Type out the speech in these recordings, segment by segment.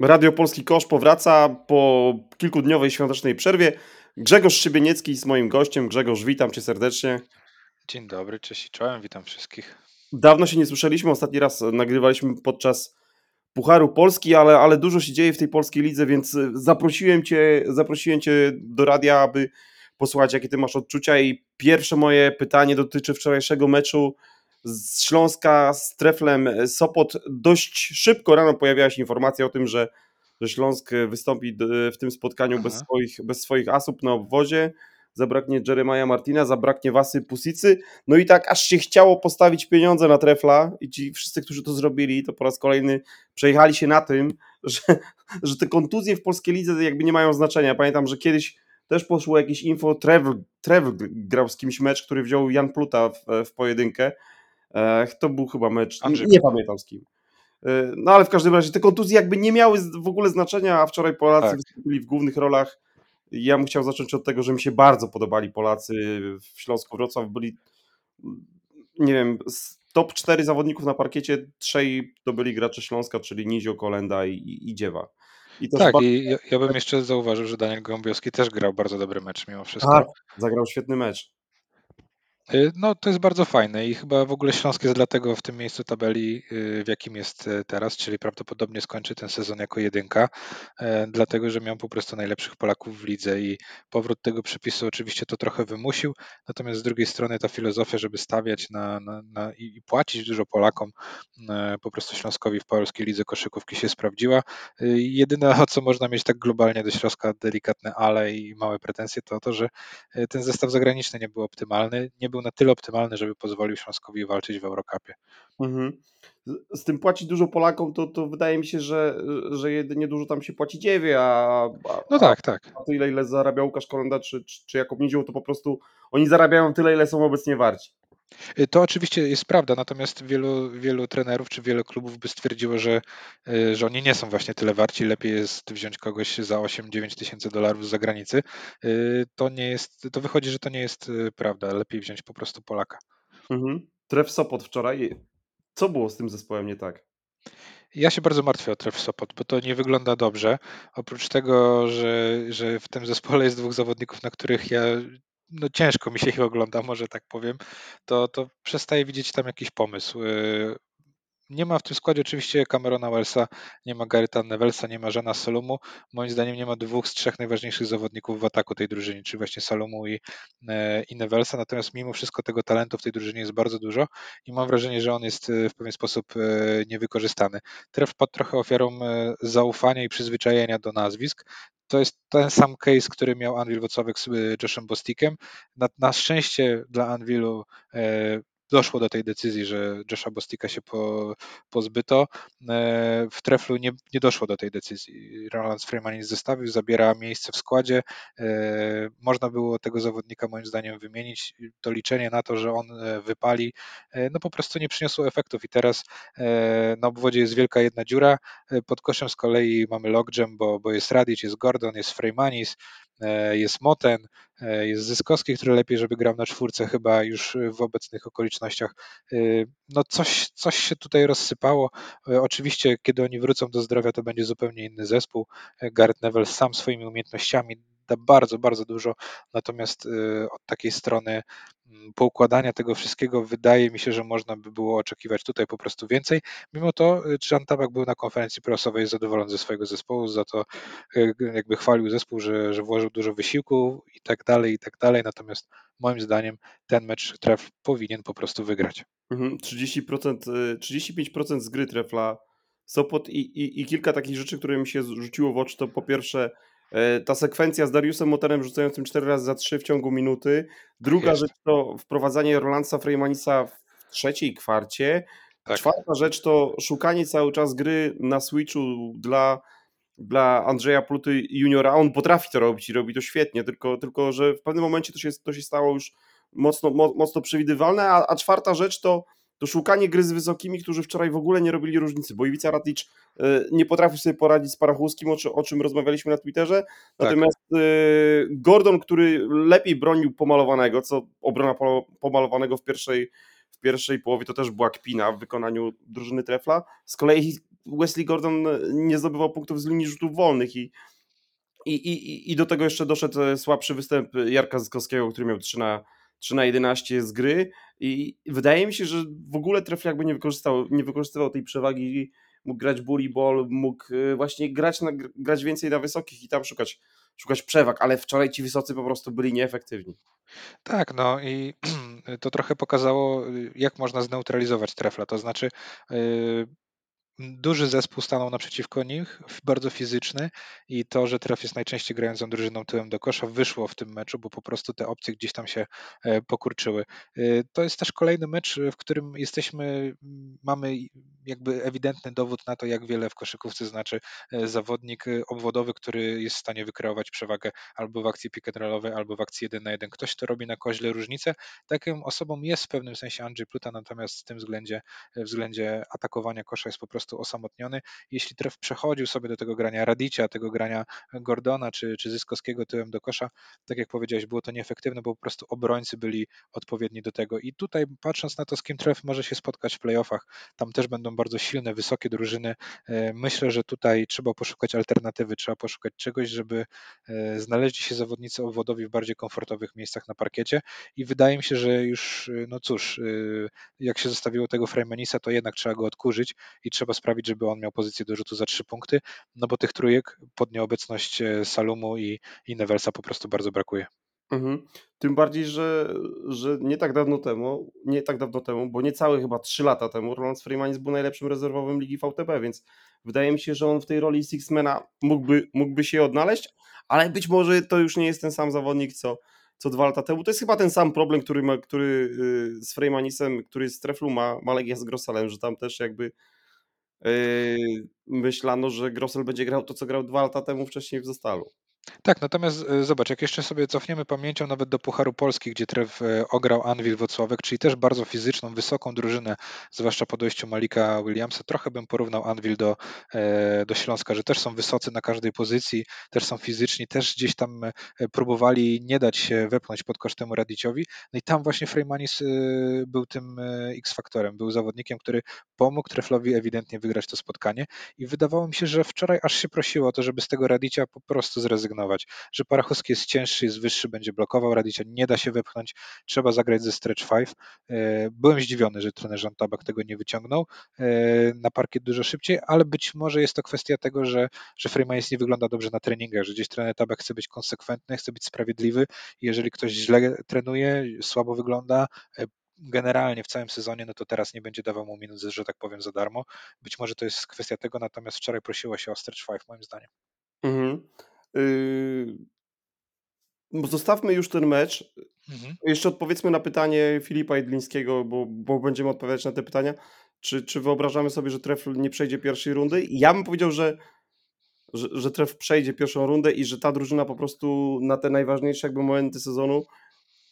Radio Polski Kosz powraca po kilkudniowej świątecznej przerwie. Grzegorz Szybieniecki jest moim gościem. Grzegorz, witam cię serdecznie. Dzień dobry, cześć i czołem, witam wszystkich. Dawno się nie słyszeliśmy, ostatni raz nagrywaliśmy podczas Pucharu Polski, ale, ale dużo się dzieje w tej polskiej lidze, więc zaprosiłem cię, zaprosiłem cię do radia, aby posłuchać, jakie ty masz odczucia. I pierwsze moje pytanie dotyczy wczorajszego meczu z Śląska z Treflem Sopot. Dość szybko rano pojawiła się informacja o tym, że, że Śląsk wystąpi w tym spotkaniu bez swoich, bez swoich asów na obwozie. Zabraknie Jeremiah Martina, zabraknie Wasy Pusicy. No i tak aż się chciało postawić pieniądze na Trefla i ci wszyscy, którzy to zrobili, to po raz kolejny przejechali się na tym, że, że te kontuzje w polskiej lidze jakby nie mają znaczenia. Pamiętam, że kiedyś też poszło jakieś info, Trevor, Trevor grał z kimś mecz, który wziął Jan Pluta w, w pojedynkę to był chyba mecz, Andrzej. nie pamiętam z kim. E, no ale w każdym razie te kontuzje jakby nie miały w ogóle znaczenia, a wczoraj Polacy tak. wystąpili w głównych rolach. Ja bym chciał zacząć od tego, że mi się bardzo podobali Polacy w Śląsku Wrocław. Byli, nie wiem, top 4 zawodników na parkiecie, trzej to byli gracze Śląska, czyli Nizio, Kolenda i, i Dziewa. I tak, bardzo... i ja, ja, bym jeszcze zauważył, że Daniel Gąbiowski też grał bardzo dobry mecz mimo wszystko. Tak, zagrał świetny mecz. Y, no, to jest bardzo fajne i chyba w ogóle Śląsk jest dlatego w tym miejscu tabeli, y, w jakim jest y, teraz, czyli prawdopodobnie skończy ten sezon jako jedynka, dlatego że miał po prostu najlepszych Polaków w lidze i powrót tego przepisu oczywiście to trochę wymusił, natomiast z drugiej strony ta filozofia, żeby stawiać na, na, na i płacić dużo Polakom, po prostu Śląskowi w polskiej lidze koszykówki się sprawdziła. Jedyne, o co można mieć tak globalnie do Śląska delikatne ale i małe pretensje, to to, że ten zestaw zagraniczny nie był optymalny, nie był był na tyle optymalny, żeby pozwolił Śląskowi walczyć w Eurocupie. Mhm. Z tym płaci dużo Polakom, to, to wydaje mi się, że, że jedynie dużo tam się płaci dziewie, a, a no tak, tak. A tyle, ile zarabia Łukasz Kolenda czy, czy, czy Jakub Nizioł, to po prostu oni zarabiają tyle, ile są obecnie warci. Y, to oczywiście jest prawda, natomiast wielu, wielu trenerów czy wiele klubów by stwierdziło, że, y, że oni nie są właśnie tyle warci, lepiej jest wziąć kogoś za 8-9 tysięcy dolarów z zagranicy. Y, to nie jest, to wychodzi, że to nie jest prawda, lepiej wziąć po prostu Polaka. Mhm. Tref Sopot wczoraj. Co było z tym zespołem nie tak? Ja się bardzo martwię o Tref Sopot, bo to nie wygląda dobrze. Oprócz tego, że, że w tym zespole jest dwóch zawodników, na których ja no ciężko mi się ich ogląda, może tak powiem, to, to przestaję widzieć tam jakiś pomysł. Nie ma w tym składzie oczywiście Camerona Wellsa, nie ma Garyta Nevelsa, nie ma Żana Salomu. Moim zdaniem nie ma dwóch z trzech najważniejszych zawodników w ataku tej drużyny, czyli właśnie Salomu i, e, i Nevelsa. Natomiast mimo wszystko tego talentu w tej drużynie jest bardzo dużo i mam wrażenie, że on jest e, w pewien sposób e, niewykorzystany. Tref padł trochę ofiarą zaufania i przyzwyczajenia do nazwisk. To jest ten sam case, który miał Anvil Wocławek z Joshem Bostikiem. Na, na szczęście dla Anvilu doszło do tej decyzji, że Josha Bostika się po, pozbyto. E, w Treflu nie, nie doszło do tej decyzji. Roland Freeman zestawił, zabiera miejsce w składzie. E, można było tego zawodnika moim zdaniem wymienić. To liczenie na to, że on e, wypali, no po prostu nie przyniosło efektów i teraz na obwodzie jest wielka jedna dziura. Pod koszem z kolei mamy logjam, bo, bo jest Radic, jest Gordon, jest Freymanis, jest Moten, e, jest Zyskowski, który lepiej, żeby grał na czwórce chyba już w obecnych okolicznościach. E, no coś, coś się tutaj rozsypało. Oczywiście, kiedy oni wrócą do zdrowia, to będzie zupełnie inny zespół. Gareth Neville sam swoimi umiejętnościami da bardzo, bardzo dużo, natomiast od takiej strony Mm, poukładania tego wszystkiego wydaje mi się, że można by było oczekiwać tutaj po prostu więcej. Mimo to Jan y, Tabak był na konferencji prasowej zadowolony ze swojego zespołu, za to y, jakby chwalił zespół, że, że włożył dużo wysiłku i tak dalej, i tak dalej. Natomiast moim zdaniem ten mecz tref powinien po prostu wygrać. 30%, 35% y, z gry trefla Sopot i, i, i kilka takich rzeczy, które mi się rzuciło w oczy, to po pierwsze ta sekwencja z Dariusem Moterem rzucającym 4 razy za 3 w ciągu minuty. Druga tak rzecz to wprowadzanie Rolandsa Freymanisa w trzeciej kwarcie. Tak. Czwarta rzecz to szukanie cały czas gry na switchu dla, dla Andrzeja Pluty juniora. On potrafi to robić i robi to świetnie, tylko, tylko że w pewnym momencie to się, to się stało już mocno, mo, mocno przewidywalne. A, a czwarta rzecz to to szukanie gry z wysokimi, którzy wczoraj w ogóle nie robili różnicy, bo Iwica Ratic e, nie potrafił sobie poradzić z Parachuskim, o, o czym rozmawialiśmy na Twitterze, tak. natomiast tak. Gordon, który lepiej bronił pomalowanego, co obrona pomalowanego w pierwszej, w pierwszej połowie to też była kpina w wykonaniu drużyny Trefla. Z kolei Wesley Gordon nie zdobywał punktów z linii rzutów wolnych i, i, i, i do tego jeszcze doszedł słabszy występ Jarka Zyskowskiego, który miał 3 na, 3 na 11 z gry i wydaje mi się, że w ogóle Trefl jakby nie wykorzystał, nie wykorzystywał tej przewagi mógł grać bully ball, mógł y, właśnie grać, na, grać więcej na wysokich i tam szukać, szukać przewag, ale wczoraj ci wysocy po prostu byli nieefektywni. Tak, no i to trochę pokazało, y, jak można zneutralizować trefla. To znaczy, y, duży zespół stanął naprzeciwko nich, bardzo fizyczny i to, że Tref jest najczęściej grającą drużyną tyłem do kosza, wyszło w tym meczu, bo po prostu te opcje gdzieś tam się e, pokurczyły. E, to jest też kolejny mecz, w którym jesteśmy, mamy jakby ewidentny dowód na to, jak wiele w koszykówce znaczy e, zawodnik obwodowy, który jest w stanie wykreować przewagę albo w akcji pick and rollowej, albo w akcji 1 na 1. Ktoś, kto robi na koźle różnicę. Taką osobą jest w pewnym sensie Andrzej Pluta, natomiast w tym względzie, względzie atakowania kosza jest po prostu prostu osamotniony. Jeśli tref przechodził sobie do tego grania Radicia, tego grania Gordona czy, czy Zyskowskiego tyłem do kosza, tak jak powiedziałeś, było to nieefektywne, bo po prostu obrońcy byli odpowiedni do tego. I tutaj patrząc na to, z kim tref może się spotkać w playoffach, tam też będą bardzo silne, wysokie drużyny. E, myślę, że tutaj trzeba poszukać alternatywy, trzeba poszukać czegoś, żeby e, znaleźli się zawodnicy obwodowi w bardziej komfortowych miejscach na parkiecie i wydaje mi się, że już, e, no cóż, jak się zostawiło tego Freemanisa, to jednak trzeba go odkurzyć i trzeba sprawić, żeby on miał pozycję do rzutu za trzy punkty, no bo tych trójek pod nieobecność e, Salumu i, i Nevelsa po prostu bardzo brakuje. Mhm. Tym bardziej, że, że nie tak dawno temu, nie tak dawno temu, bo niecałe chyba 3 lata temu, Roland Freemanis był najlepszym rezerwowym ligi VTB, więc wydaje mi się, że on w tej roli Sixmana mógłby, mógłby się odnaleźć, ale być może to już nie jest ten sam zawodnik, co, co dwa lata temu. To jest chyba ten sam problem, który, ma, który y, z Freemanisem, który z Treflu ma, ma Legia z Grossalem, że tam też jakby myślano, że Grossel będzie grał to, co grał dwa lata temu wcześniej w Zostalu. Tak, natomiast e, zobacz, jak jeszcze sobie cofniemy pamięcią nawet do Pucharu Polski, gdzie Trev e, ograł Anwil Wocławek, czyli też bardzo fizyczną, wysoką drużynę, zwłaszcza po dojściu Malika Williamsa, trochę bym porównał Anwil do, e, do Śląska, że też są wysocy na każdej pozycji, też są fizyczni, też gdzieś tam próbowali nie dać się wepchnąć pod kosztem Radiciowi, no i tam właśnie Freymanis był tym X-faktorem, był zawodnikiem, który pomógł Treflowi ewidentnie wygrać to spotkanie. I wydawało mi się, że wczoraj aż się prosiło o to, żeby z tego Radicia po prostu zrezygnować że Parachowski jest cięższy, jest wyższy, będzie blokował, Radicia nie da się wepchnąć, trzeba zagrać ze stretch 5. E, byłem zdziwiony, że trener Jean Tabak tego nie wyciągnął e, na parkiet dużo szybciej, ale być może jest to kwestia tego, że, że Freeman nie wygląda dobrze na treningach, że gdzieś trener Tabak chce być konsekwentny, chce być sprawiedliwy jeżeli ktoś źle trenuje, słabo wygląda, e, generalnie w całym sezonie, no to teraz nie będzie dawał mu minut, że tak powiem, za darmo. Być może to jest kwestia tego, natomiast wczoraj prosiło się o stretch 5 moim zdaniem. Mhm. Yy, zostawmy już ten mecz. Mhm. Jeszcze odpowiedzmy na pytanie Filipa Jedlińskiego, bo, bo będziemy odpowiadać na te pytania. Czy, czy wyobrażamy sobie, że Tref nie przejdzie pierwszej rundy? Ja bym powiedział, że, że, że Tref przejdzie pierwszą rundę i że ta drużyna po prostu na te najważniejsze jakby momenty sezonu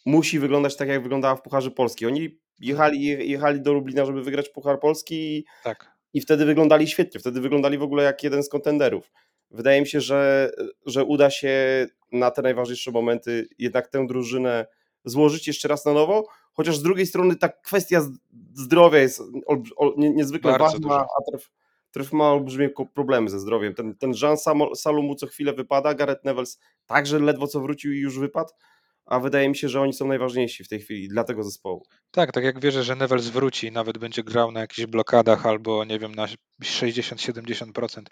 musi wyglądać tak, jak wyglądała w Pucharze Polski. Oni jechali, jechali do Lublina, żeby wygrać Puchar Polski i, tak. i wtedy wyglądali świetnie. Wtedy wyglądali w ogóle jak jeden z kontenderów wydaje mi się, że, że uda się na te najważniejsze momenty jednak tę drużynę złożyć jeszcze raz na nowo, chociaż z drugiej strony ta kwestia zdrowia jest niezwykle Bardzo ważna, dużo. a tref, tref ma olbrzymie problemy ze zdrowiem. Ten, ten Jean Salumu co chwilę wypada, Gareth Nevels także ledwo co wrócił i już wypadł a wydaje mi się, że oni są najważniejsi w tej chwili dla tego zespołu. Tak, tak jak wierzę, że Neville zwróci, nawet będzie grał na jakichś blokadach albo nie wiem, na 60-70%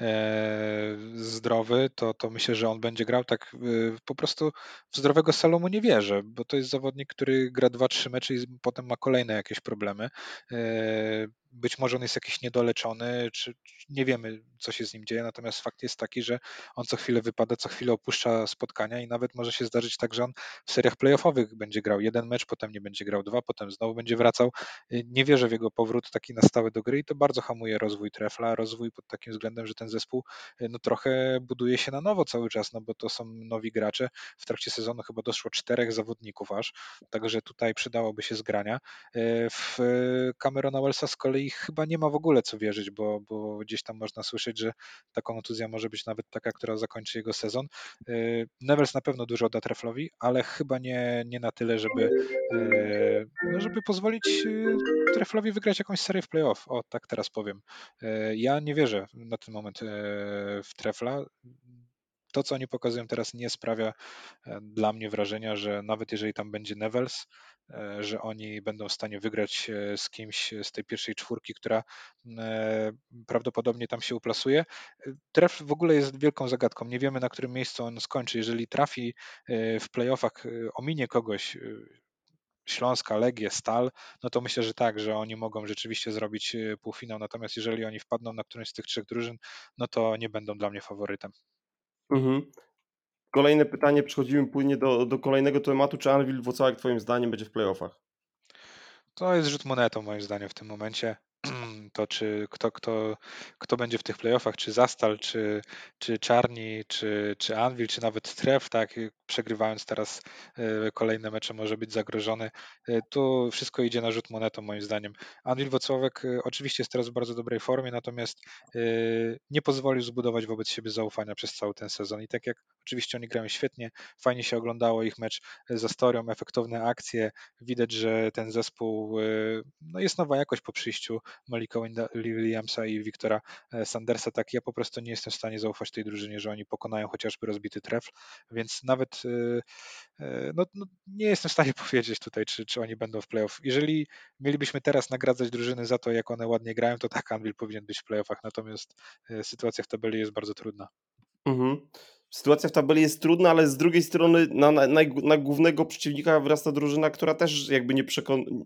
e, zdrowy, to, to myślę, że on będzie grał tak e, po prostu w zdrowego Salomu nie wierzę, bo to jest zawodnik, który gra 2-3 mecze i potem ma kolejne jakieś problemy. E, być może on jest jakiś niedoleczony, czy, nie wiemy, co się z nim dzieje, natomiast fakt jest taki, że on co chwilę wypada, co chwilę opuszcza spotkania i nawet może się zdarzyć tak, że on w seriach playoffowych będzie grał jeden mecz, potem nie będzie grał dwa, potem znowu będzie wracał. Nie wierzę w jego powrót taki na stałe do gry i to bardzo hamuje rozwój Trefla, rozwój pod takim względem, że ten zespół no trochę buduje się na nowo cały czas, no bo to są nowi gracze. W trakcie sezonu chyba doszło czterech zawodników aż, także tutaj przydałoby się zgrania. W Camerona Wellsa z kolei chyba nie ma w ogóle co wierzyć, bo, bo gdzieś tam można słyszeć, że ta kontuzja może być nawet taka, która zakończy jego sezon. Nevers na pewno dużo da Treflowi, ale chyba nie, nie na tyle, żeby, no żeby pozwolić Treflowi wygrać jakąś serię w playoff. O, tak teraz powiem. Ja nie wierzę na ten moment w Trefla. To, co oni pokazują teraz, nie sprawia dla mnie wrażenia, że nawet jeżeli tam będzie Nevels, że oni będą w stanie wygrać z kimś z tej pierwszej czwórki, która prawdopodobnie tam się uplasuje. Tref w ogóle jest wielką zagadką. Nie wiemy, na którym miejscu on skończy. Jeżeli trafi w playoffach, ominie kogoś, Śląska, Legię, Stal, no to myślę, że tak, że oni mogą rzeczywiście zrobić półfinał. Natomiast jeżeli oni wpadną na którąś z tych trzech drużyn, no to nie będą dla mnie faworytem. Mhm. Kolejne pytanie, przechodzimy płynnie do, do kolejnego tematu. Czy Anvil Włocławek twoim zdaniem będzie w playoffach? To jest rzut monetą moim zdaniem w tym momencie. To czy kto, kto, kto będzie w tych playoffach, czy Zastal, czy, czy Czarni, czy, czy Anvil, czy nawet Tref, tak, przegrywając teraz e, kolejne mecze może być zagrożony. E, tu wszystko idzie na rzut monetą moim zdaniem. Anvil Wocławek oczywiście jest teraz w bardzo dobrej formie, natomiast nie pozwolił zbudować wobec siebie zaufania przez cały ten sezon. I tak jak oczywiście oni grają świetnie, fajnie się oglądało ich mecz za Storią, efektowne akcje, widać, że ten zespół no jest nowa jakość po przyjściu Malika Williamsa i Wiktora Sandersa, tak ja po prostu nie jestem w stanie zaufać tej drużynie, że oni pokonają chociażby rozbity trefl, więc nawet Y, y, no, no, nie jestem w stanie powiedzieć tutaj, czy, czy oni będą w playoff. Jeżeli mielibyśmy teraz nagradzać drużyny za to, jak one ładnie grają, to tak, Anvil powinien być w playoffach, natomiast sytuacja w tabeli jest bardzo trudna. Mhm. Sytuacja w tabeli jest trudna, ale z drugiej strony na, na, na głównego przeciwnika wyrasta drużyna, która też jakby nie przekonuje,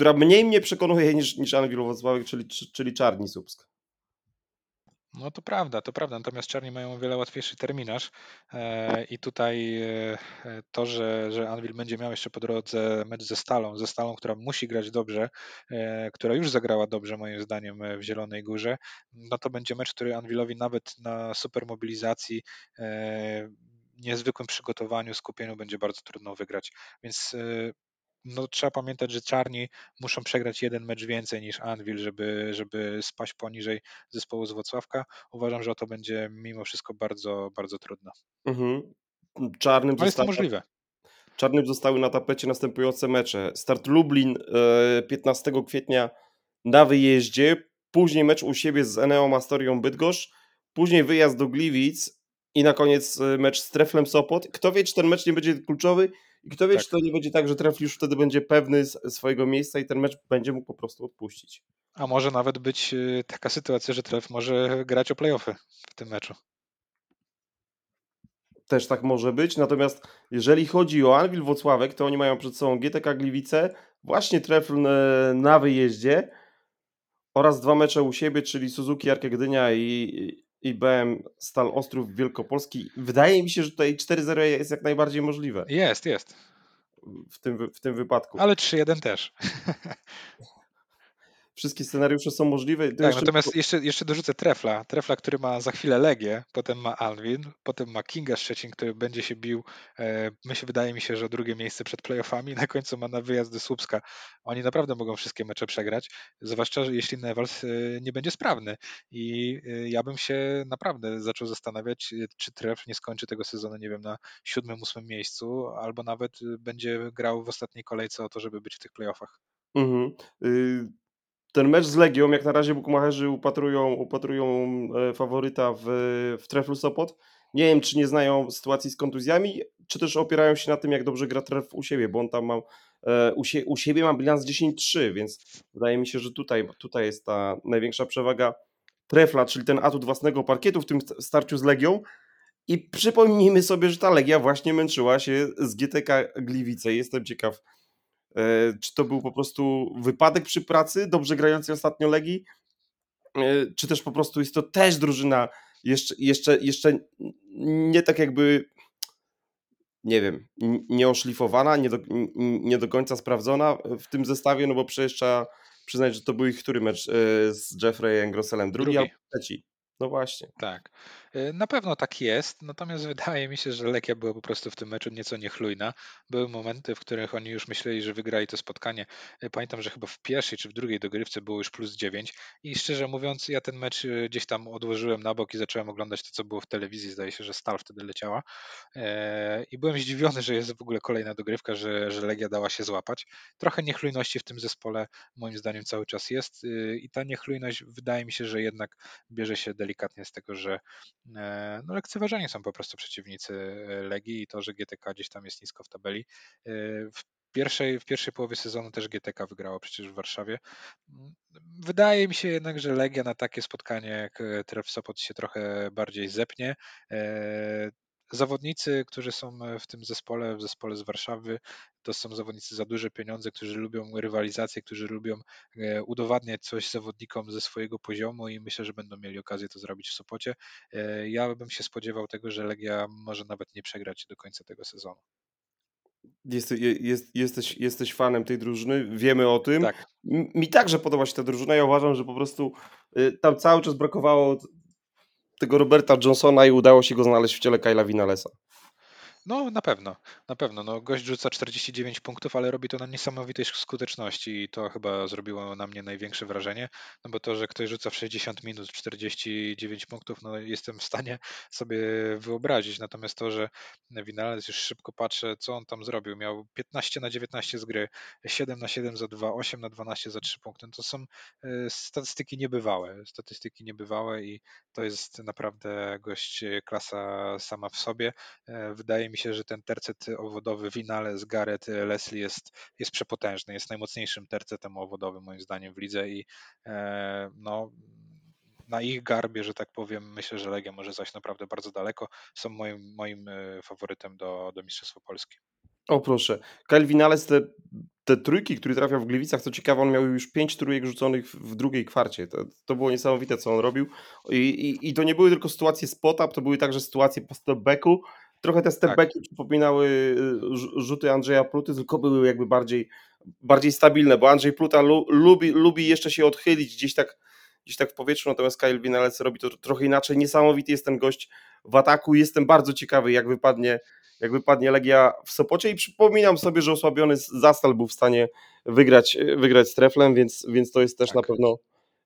która mniej mnie przekonuje niż, niż Anvil Wrocławek, czyli, czyli Czarni Słupsk. No to prawda, to prawda. Natomiast czarni mają o wiele łatwiejszy terminarz e, i tutaj e, to, że, że Anvil będzie miał jeszcze po drodze mecz ze Stalą, ze Stalą, która musi grać dobrze, e, która już zagrała dobrze moim zdaniem w Zielonej Górze, no to będzie mecz, który Anvilowi nawet na supermobilizacji niezwykłym przygotowaniu, skupieniu będzie bardzo trudno wygrać. Więc no, trzeba pamiętać, że czarni muszą przegrać jeden mecz więcej niż Anvil, żeby, żeby spaść poniżej zespołu z Wrocławka. Uważam, że to będzie mimo wszystko bardzo, bardzo trudno. Mhm. Czarnym Ale jest to możliwe. Czarnym zostały na tapecie następujące mecze. Start Lublin 15 e, kwietnia na wyjeździe, później mecz u siebie z Eneo Astorią Bydgoszcz, później wyjazd do Gliwic i na koniec e, mecz z Treflem Sopot. Kto wie, czy ten mecz nie będzie kluczowy i kto wie, tak. czy to nie będzie tak, że Tref już wtedy będzie pewny swojego miejsca i ten mecz będzie mógł po prostu odpuścić. A może nawet być y, taka sytuacja, że Tref może grać o playoffy w tym meczu. Też tak może być, natomiast jeżeli chodzi o Anwil Wocławek, to oni mają przed sobą GTK Gliwice, właśnie Tref na wyjeździe oraz dwa mecze u siebie, czyli Suzuki Arkę Gdynia i, i BM Stal Ostrów Wielkopolski. Wydaje mi się, że tutaj 4-0 jest jak najbardziej możliwe. Jest, jest. W tym, w tym wypadku. Ale 3-1 też. wszystkie scenariusze są możliwe. Tak, jeszcze... natomiast jeszcze, jeszcze dorzucę Trefla. Trefla, który ma za chwilę Legię, potem ma Alwin, potem ma Kinga Szczecin, który będzie się bił, e, myślę, wydaje mi się, że drugie miejsce przed playoffami, na końcu ma na wyjazd do Słupska. Oni naprawdę mogą wszystkie mecze przegrać, zwłaszcza jeśli Nevals e, nie będzie sprawny. I e, ja bym się naprawdę zaczął zastanawiać, czy Tref nie skończy tego sezonu, nie wiem, na siódmym, ósmym miejscu, albo nawet będzie grał w ostatniej kolejce o to, żeby być w tych playoffach. Mhm. Ten mecz z Legią, jak na razie bukmacherzy upatrują, upatrują e, faworyta w, w Treflu Sopot. Nie wiem, czy nie znają sytuacji z kontuzjami, czy też opierają się na tym, jak dobrze gra Tref u siebie, bo on tam ma e, u, sie, u siebie ma bilans 10-3, więc wydaje mi się, że tutaj, tutaj jest ta największa przewaga Trefla, czyli ten atut własnego parkietu w tym starciu z Legią. I przypomnijmy sobie, że ta Legia właśnie męczyła się z GTK Gliwice. Jestem ciekaw, czy to był po prostu wypadek przy pracy, dobrze grającej ostatnio Legii, e, czy też po prostu jest to też drużyna jeszcze, jeszcze, jeszcze nie tak jakby nie wiem, nieoszlifowana, nie do, nie do końca sprawdzona w tym zestawie, no bo przecież trzeba, przyznać, że to był ich który mecz e, z Jeffreyem Grosselem? Drugi, Drugi. albo trzeci? No właśnie. Tak. Y, na pewno tak jest, natomiast wydaje mi się, że Legia była po prostu w tym meczu nieco niechlujna. Były momenty, w których oni już myśleli, że wygrali to spotkanie. Y, pamiętam, że chyba w pierwszej czy w drugiej dogrywce było już plus 9 i szczerze mówiąc, ja ten mecz y, gdzieś tam odłożyłem na bok i zacząłem oglądać to, co było w telewizji. Zdaje się, że Stal wtedy leciała. I byłem zdziwiony, że jest w ogóle kolejna dogrywka, że, że Legia dała się złapać. Trochę niechlujności w tym zespole moim zdaniem cały czas jest i ta niechlujność wydaje mi się, że jednak bierze się delikatnie z tego, że no, lekceważeni są po prostu przeciwnicy e, Legii i to, że GTK gdzieś tam jest nisko w tabeli. E, w pierwszej, w pierwszej połowie sezonu też GTK wygrało przecież w Warszawie. Mm, wydaje mi się jednak, że Legia na takie spotkanie jak Tref Sopot się trochę bardziej zepnie. Zawodnicy, którzy są w tym zespole, w zespole z Warszawy, to są zawodnicy za duże pieniądze, którzy lubią rywalizację, którzy lubią e, udowadniać coś zawodnikom ze swojego poziomu i myślę, że będą mieli okazję to zrobić w Sopocie. E, ja bym się spodziewał tego, że Legia może nawet nie przegrać do końca tego sezonu. Jest, jest, jesteś, jesteś fanem tej drużyny, wiemy o tym. Tak. Mi także podoba się ta drużyna. Ja uważam, że po prostu y, tam cały czas brakowało tego Roberta Johnsona i udało się go znaleźć w ciele Kyla Vinalesa. No, na pewno, na pewno. No, gość rzuca 49 punktów, ale robi to na niesamowitej skuteczności i to chyba zrobiło na mnie największe wrażenie, no bo to, że ktoś rzuca w 60 minut 49 punktów, no jestem w stanie sobie wyobrazić. Natomiast to, że Winales już szybko patrzę, co on tam zrobił. Miał 15 na 19 z gry, 7 na 7 za 2, 8 na 12 za 3 punkty. No to są e, statystyki niebywałe, statystyki niebywałe i to jest naprawdę gość e, klasa sama w sobie. E, wydaje mi się, że ten tercet owodowy Vinales, Garrett, Leslie jest, jest przepotężny, jest najmocniejszym tercetem owodowym moim zdaniem w lidze i e, no, na ich garbie, że tak powiem, myślę, że Legia może zajść naprawdę bardzo daleko. Są moim, moim e, faworytem do, do Mistrzostwa Polski. O proszę. Kyle Vinales, te, te trójki, które trafiał w Gliwicach, co ciekawe, on miał już pięć trójek rzuconych w drugiej kwarcie. To, to było niesamowite, co on robił. I, i, I to nie były tylko sytuacje spot-up, to były także sytuacje po step-backu, Trochę te stepbacki tak. przypominały y, rzuty Andrzeja Pluty, tylko były jakby bardziej, bardziej stabilne, bo Andrzej Pluta lu, lubi, lubi jeszcze się odchylić gdzieś tak, gdzieś tak w powietrzu, natomiast Kyle Winalec robi to trochę inaczej. Niesamowity jest ten gość w ataku. Jestem bardzo ciekawy, jak wypadnie, jak wypadnie Legia w Sopocie i przypominam sobie, że osłabiony Zastal był w stanie wygrać, wygrać z Treflem, więc, więc to jest też tak. na pewno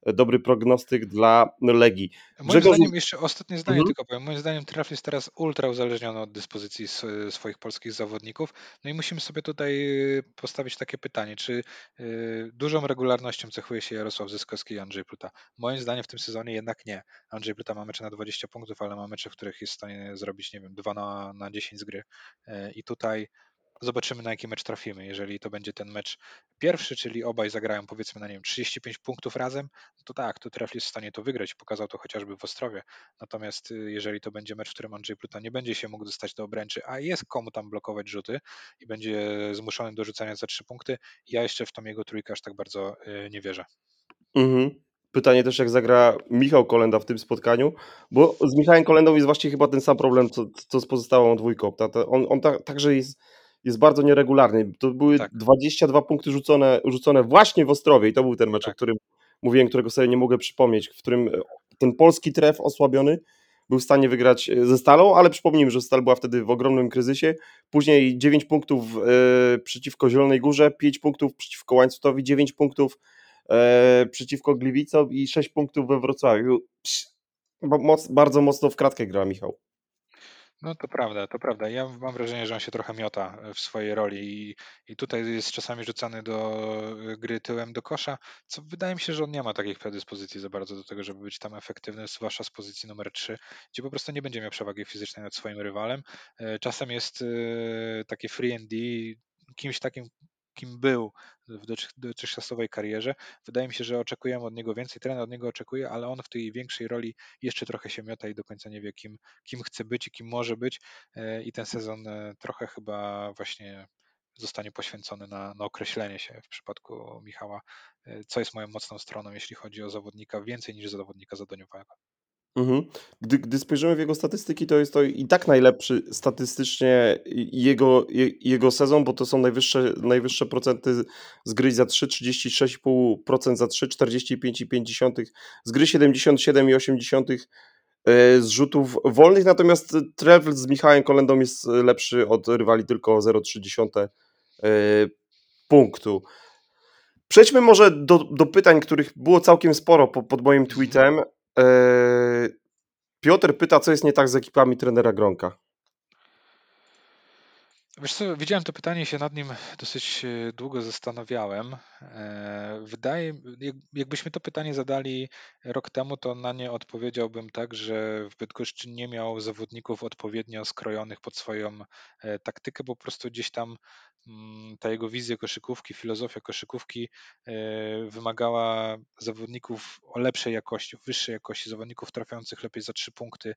dobry prognostyk dla Legii. Moim Grzegorz... zdaniem, jeszcze ostatnie zdanie mhm. tylko powiem, moim zdaniem Traf jest teraz ultra uzależniony od dyspozycji swoich polskich zawodników, no i musimy sobie tutaj y, postawić takie pytanie, czy y, dużą regularnością cechuje się Jarosław Zyskowski i Andrzej Pluta? Moim zdaniem w tym sezonie jednak nie. Andrzej Pluta ma mecze na 20 punktów, ale ma mecze, w których jest w stanie zrobić, nie wiem, 2 na, na 10 z gry y, i tutaj Zobaczymy, na jaki mecz trafimy. Jeżeli to będzie ten mecz pierwszy, czyli obaj zagrają powiedzmy na wiem, 35 punktów razem, to tak, to Tref jest w stanie to wygrać. Pokazał to chociażby w Ostrowie. Natomiast y, jeżeli to będzie mecz, w którym Andrzej Pluta nie będzie się mógł dostać do obręczy, a jest komu tam blokować rzuty i będzie zmuszony do rzucania za trzy punkty, ja jeszcze w tą jego trójkę aż tak bardzo y, nie wierzę. Mhm. Pytanie też, jak zagra Michał Kolenda w tym spotkaniu, bo z Michałem Kolendą jest właściwie chyba ten sam problem, co, co z pozostałą dwójką. On, on ta, także jest jest bardzo nieregularny. To były tak. 22 punkty rzucone, rzucone właśnie w Ostrowie i to był ten mecz, tak. o którym mówiłem, którego sobie nie mogę przypomnieć, w którym e, ten polski tref osłabiony był w stanie wygrać e, ze Stalą, ale przypomnijmy, że Stal była wtedy w ogromnym kryzysie. Później 9 punktów e, przeciwko Zielonej Górze, 5 punktów przeciwko Łańcutowi, 9 punktów e, przeciwko Gliwicom i 6 punktów we Wrocławiu. Psz, bardzo mocno w kratkę gra Michał. No to prawda, to prawda. Ja mam wrażenie, że on się trochę miota w swojej roli i, i tutaj jest czasami rzucany do e, gry tyłem do kosza, co wydaje mi się, że on nie ma takich predyspozycji za bardzo do tego, żeby być tam efektywny, zwłaszcza z pozycji numer 3, gdzie po prostu nie będzie miał przewagi fizycznej nad swoim rywalem. E, czasem jest e, takie free and D, kimś takim, kim był w dotychczasowej karierze. Wydaje mi się, że oczekujemy od niego więcej, trener od niego oczekuje, ale on w tej większej roli jeszcze trochę się miota i do końca nie wie, kim, kim chce być i kim może być. E, I ten sezon e, trochę chyba właśnie zostanie poświęcony na, na określenie się w przypadku Michała, e, co jest moją mocną stroną, jeśli chodzi o zawodnika więcej niż zawodnika zadaniowego. Mhm. Gdy gdy spojrzymy w jego statystyki, to jest to i tak najlepszy statystycznie jego je jego sezon, bo to są najwyższe najwyższe procenty z gry za 3, 36,5% za 3, 45,5 z gry, 77,8 e, z rzutów wolnych, natomiast Trevl z Michałem Kolendą jest lepszy od rywali tylko o 0,3 e, punktu. Przejdźmy może do do pytań, których było całkiem sporo po pod moim tweetem. Eee, Piotr pyta, co jest nie tak z ekipami trenera Gronka. Wiesz co, widziałem to pytanie i się nad nim dosyć e, długo zastanawiałem. E, wydaje, jak- jakbyśmy to pytanie zadali rok temu, to na nie odpowiedziałbym tak, że w Bydgoszczy nie miał zawodników odpowiednio skrojonych pod swoją e, taktykę, bo po prostu gdzieś tam mm, ta jego wizja koszykówki, filozofia koszykówki wymagała zawodników o lepszej jakości, wyższej jakości, zawodników trafiających lepiej za trzy punkty,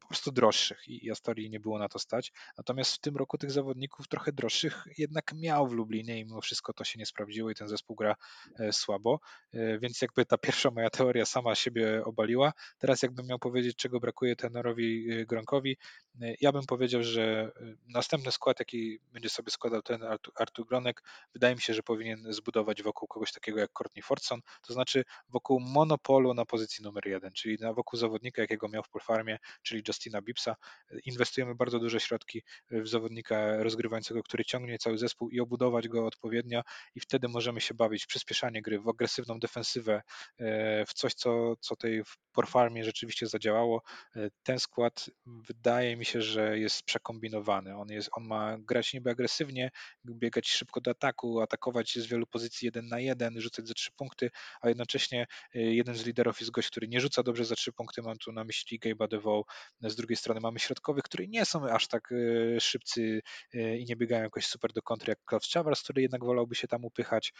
po prostu droższych i Astorii nie było na to stać. Natomiast w tym roku tych zawodników trochę droższych jednak miał w Lublinie i mimo wszystko to się nie sprawdziło i ten zespół gra e, słabo, E, więc jakby ta pierwsza moja teoria sama siebie obaliła. Teraz jakbym miał powiedzieć, czego brakuje tenorowi e, Gronkowi, ja bym powiedział, że następny skład, jaki będzie sobie składał ten Artur, Gronek, wydaje mi się, że powinien zbudować wokół kogoś takiego jak Courtney Fortson, to znaczy wokół monopolu na pozycji numer jeden, czyli na wokół zawodnika, jakiego miał w Polfarmie, czyli Justina Bibsa. Inwestujemy bardzo duże środki w zawodnika rozgrywającego, który ciągnie cały zespół i obudować go odpowiednio i wtedy możemy się bawić w przyspieszanie gry, w agresywną defensywę, e, w coś, co, co tej Porfarmie rzeczywiście zadziałało. E, ten skład wydaje mi się, że jest przekombinowany. On, jest, on ma grać niby agresywnie, biegać szybko do ataku, atakować z wielu pozycji jeden na jeden, rzucać za trzy punkty, a jednocześnie e, jeden z liderów jest gość, który nie rzuca dobrze za trzy punkty. Mam tu na myśli Gabe'a DeVoe. Z drugiej strony mamy środkowych, którzy nie są aż tak szybcy i nie biegają jakoś super do kontry jak Klaus Chavars, który jednak wolałby się tam upychać.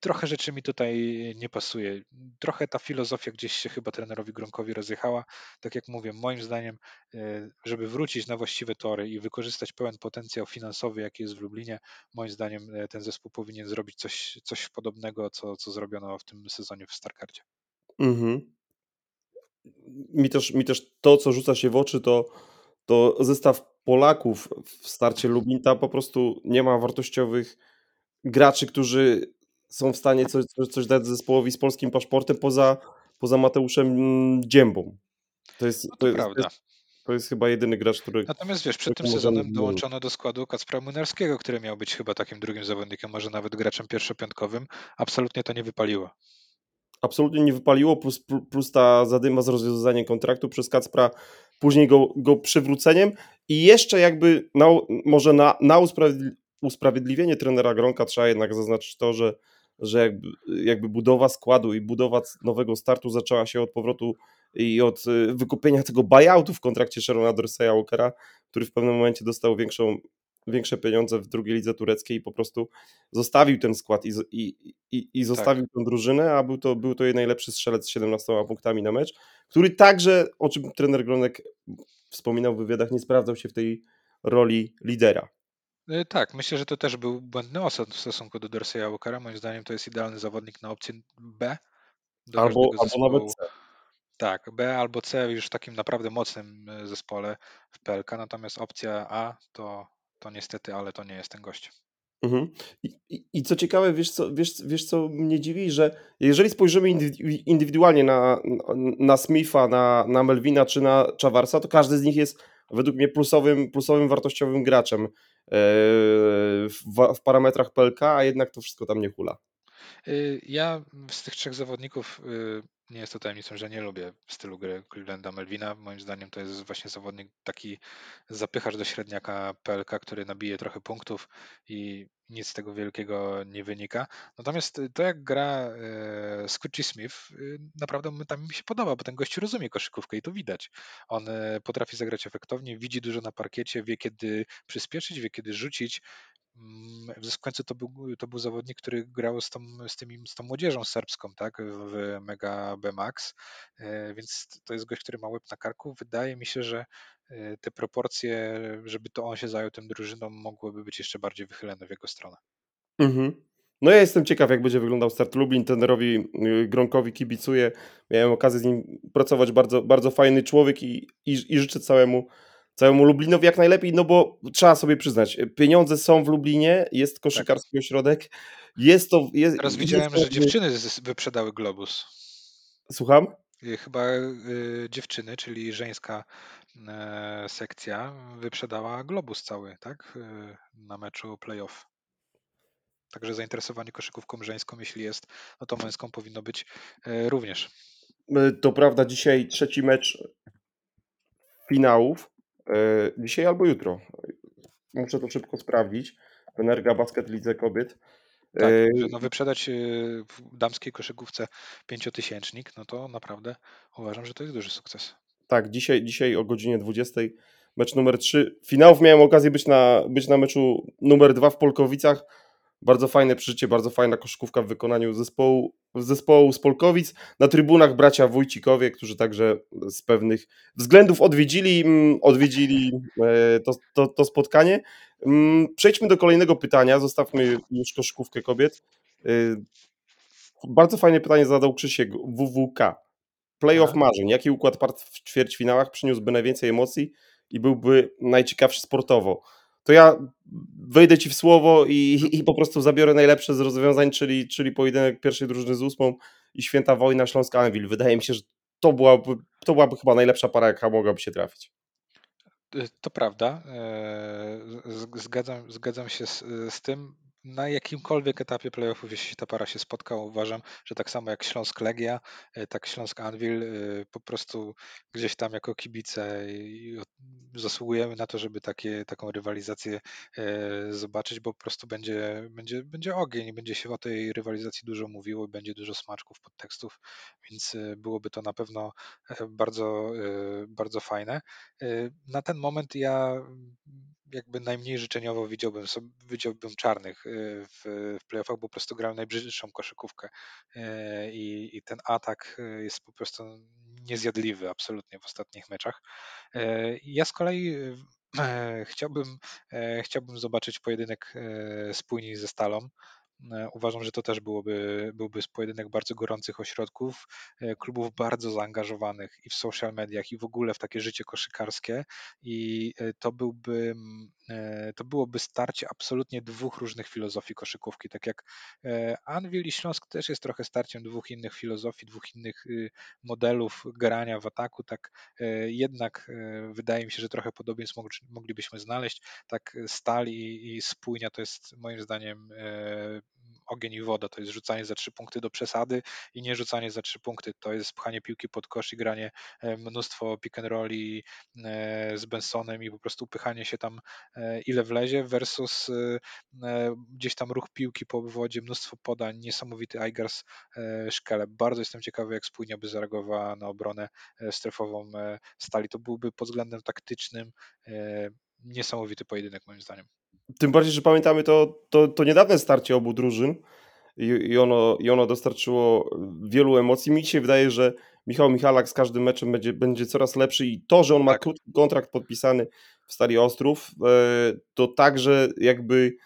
Trochę rzeczy mi tutaj nie pasuje. Trochę ta filozofia gdzieś się chyba trenerowi Gronkowi rozjechała. Tak jak mówię, moim zdaniem, e, żeby wrócić na właściwe tory i wykorzystać pełen potencjał finansowy, jaki jest w Lublinie, moim zdaniem e, ten zespół powinien zrobić coś, coś podobnego, co, co zrobiono w tym sezonie w Starkardzie. Mhm. Mi też, mi też to, co rzuca się w oczy, to, to zestaw Polaków w starcie. Lubin. Tam po prostu nie ma wartościowych graczy, którzy są w stanie coś, coś, dać zespołowi z polskim paszportem poza, poza Mateuszem Dziębą. To jest, No to to jest, prawda. to jest chyba jedyny gracz, który, Natomiast wiesz, przed tym sezonem dołączono do składu Kacpra Młynarskiego, który miał być chyba takim drugim zawodnikiem, może nawet graczem pierwszopiątkowym. Absolutnie to nie wypaliło. absolutnie nie wypaliło, plus, plus ta zadyma z rozwiązaniem kontraktu przez Kacpra, później go, go przywróceniem. I jeszcze jakby na, może na, na usprawiedliwienie trenera Gronka trzeba jednak zaznaczyć to, że, że jakby, jakby budowa składu i budowa nowego startu zaczęła się od powrotu i od y, wykupienia tego buyoutu w kontrakcie Sharona Dorseya Walkera, który w pewnym momencie dostał większą, większe pieniądze w drugiej lidze tureckiej i po prostu zostawił ten skład i, i, i, i zostawił Tak. tę drużynę, a był to, był to jej najlepszy strzelec z 17 punktami na mecz, który także, o czym trener Gronek wspominał w wywiadach, nie sprawdzał się w tej roli lidera. Y, Tak, myślę, że to też był błędny osąd w stosunku do Dorseya Walkera. Moim zdaniem to jest idealny zawodnik na opcję B Albo, albo nawet. C. Tak, B albo C już w takim naprawdę mocnym y, zespole w PLK, natomiast opcja A to, to niestety, ale to nie jest ten gość. Mhm. I, i, I co ciekawe, wiesz co, wiesz, wiesz co mnie dziwi, że jeżeli spojrzymy indywi- indywidualnie na, na Smitha, na, na Melvina czy na Chavarsa, to każdy z nich jest według mnie plusowym, plusowym wartościowym graczem e, w, w parametrach PLK, a jednak to wszystko tam nie hula. Y, Ja z tych trzech zawodników y, nie jest to tajemnicą, że nie lubię stylu gry Clevelanda Melvina. Moim zdaniem to jest właśnie zawodnik taki zapychacz do średniaka PLK, który nabije trochę punktów i nic z tego wielkiego nie wynika. Natomiast to jak gra e, Smith y, naprawdę momentami mi się podoba, bo ten gość rozumie koszykówkę i to widać. On e, potrafi zagrać efektownie, widzi dużo na parkiecie, wie kiedy przyspieszyć, wie kiedy rzucić. Mm, W końcu to był, to był zawodnik, który grał z tą, z, tymi, z tą młodzieżą serbską, tak, w Mega B Max, e, więc to jest gość, który ma łeb na karku. Wydaje mi się, że e, te proporcje, żeby to on się zajął tym drużyną, mogłyby być jeszcze bardziej wychylone w jego stronę. Mhm. No ja jestem ciekaw, jak będzie wyglądał start Lublin. Tenerowi y, Gronkowi kibicuję. Miałem okazję z nim pracować. Bardzo, bardzo fajny człowiek i, i, i życzę całemu, całemu Lublinowi jak najlepiej, no bo trzeba sobie przyznać, pieniądze są w Lublinie, jest koszykarski tak. ośrodek. Jest to. Jest, Teraz widziałem, jest że dziewczyny wyprzedały Globus. Słucham? Y, chyba y, dziewczyny, czyli żeńska y, sekcja, wyprzedała Globus cały, tak? Y, na meczu playoff. Także zainteresowanie koszykówką żeńską, jeśli jest, no to męską powinno być y, również. Y, to prawda, dzisiaj trzeci mecz finałów. Dzisiaj albo jutro. Muszę to szybko sprawdzić. Energa Basket Lidze Kobiet. Tak, no wyprzedać w damskiej koszykówce pięciotysięcznik, no to naprawdę uważam, że to jest duży sukces. Tak, dzisiaj, dzisiaj o godzinie 20 mecz numer 3. Finałów miałem okazję być na, być na meczu numer 2 w Polkowicach. Bardzo fajne przeżycie, bardzo fajna koszykówka w wykonaniu zespołu, zespołu z Polkowic. Na trybunach bracia Wójcikowie, którzy także z pewnych względów odwiedzili, mm, odwiedzili e, to, to, to spotkanie. Mm, przejdźmy do kolejnego pytania. Zostawmy już koszykówkę kobiet. E, bardzo fajne pytanie zadał Krzysiek WWK. Playoff marzeń. Jaki układ part w ćwierćfinałach przyniósłby najwięcej emocji i byłby najciekawszy sportowo? To ja wejdę ci w słowo i, i po prostu zabiorę najlepsze z rozwiązań, czyli, czyli pojedynek pierwszej drużyny z ósmą i święta wojna Śląska Anvil. Wydaje mi się, że to byłaby, to byłaby chyba najlepsza para, jaka mogłaby się trafić. To prawda. Zgadzam, zgadzam się z, z tym na jakimkolwiek etapie playoffów, jeśli ta para się spotka, uważam, że tak samo jak Śląsk Legia, e, tak Śląsk Anvil, e, po prostu gdzieś tam jako kibice zasługujemy na to, żeby takie, taką rywalizację e, zobaczyć, bo po prostu będzie, będzie, będzie ogień, będzie się o tej rywalizacji dużo mówiło, będzie dużo smaczków, podtekstów, więc byłoby to na pewno bardzo, bardzo fajne. Na ten moment ja jakby najmniej życzeniowo widziałbym, sobie, widziałbym czarnych y, w, w playoffach, bo po prostu grają najbrzydszą koszykówkę y, i, i ten atak y, jest po prostu niezjadliwy absolutnie w ostatnich meczach. Ja z kolei chciałbym, chciałbym zobaczyć pojedynek spójni ze Stalą. E, uważam, że to też byłoby, byłby pojedynek bardzo gorących ośrodków, e, klubów bardzo zaangażowanych i w social mediach, i w ogóle w takie życie koszykarskie. I e, to byłby, to byłoby starcie absolutnie dwóch różnych filozofii koszykówki. Tak jak Anvil i Śląsk też jest trochę starciem dwóch innych filozofii, dwóch innych y, modelów grania w ataku, tak jednak wydaje mi się, że trochę podobieństw moglibyśmy znaleźć. Tak Stal i, Spójnia to jest moim zdaniem ogień i woda, to jest rzucanie za trzy punkty do przesady i nie rzucanie za trzy punkty, to jest pchanie piłki pod kosz i granie e, mnóstwo pick and rolli e, z Bensonem i po prostu upychanie się tam e, ile wlezie versus gdzieś tam ruch piłki po obwodzie, mnóstwo podań, niesamowity Aigars Szkele. Bardzo jestem ciekawy, jak spójnie by zareagowała na obronę strefową Stali. To byłby pod względem taktycznym niesamowity pojedynek moim zdaniem. Tym bardziej, że pamiętamy to, to, to niedawne starcie obu drużyn i, i, ono, i ono dostarczyło wielu emocji. Mi się wydaje, że Michał Michalak z każdym meczem będzie, będzie coraz lepszy i to, że on ma tak. krótki kontrakt podpisany w Stali Ostrów, e, to także jakby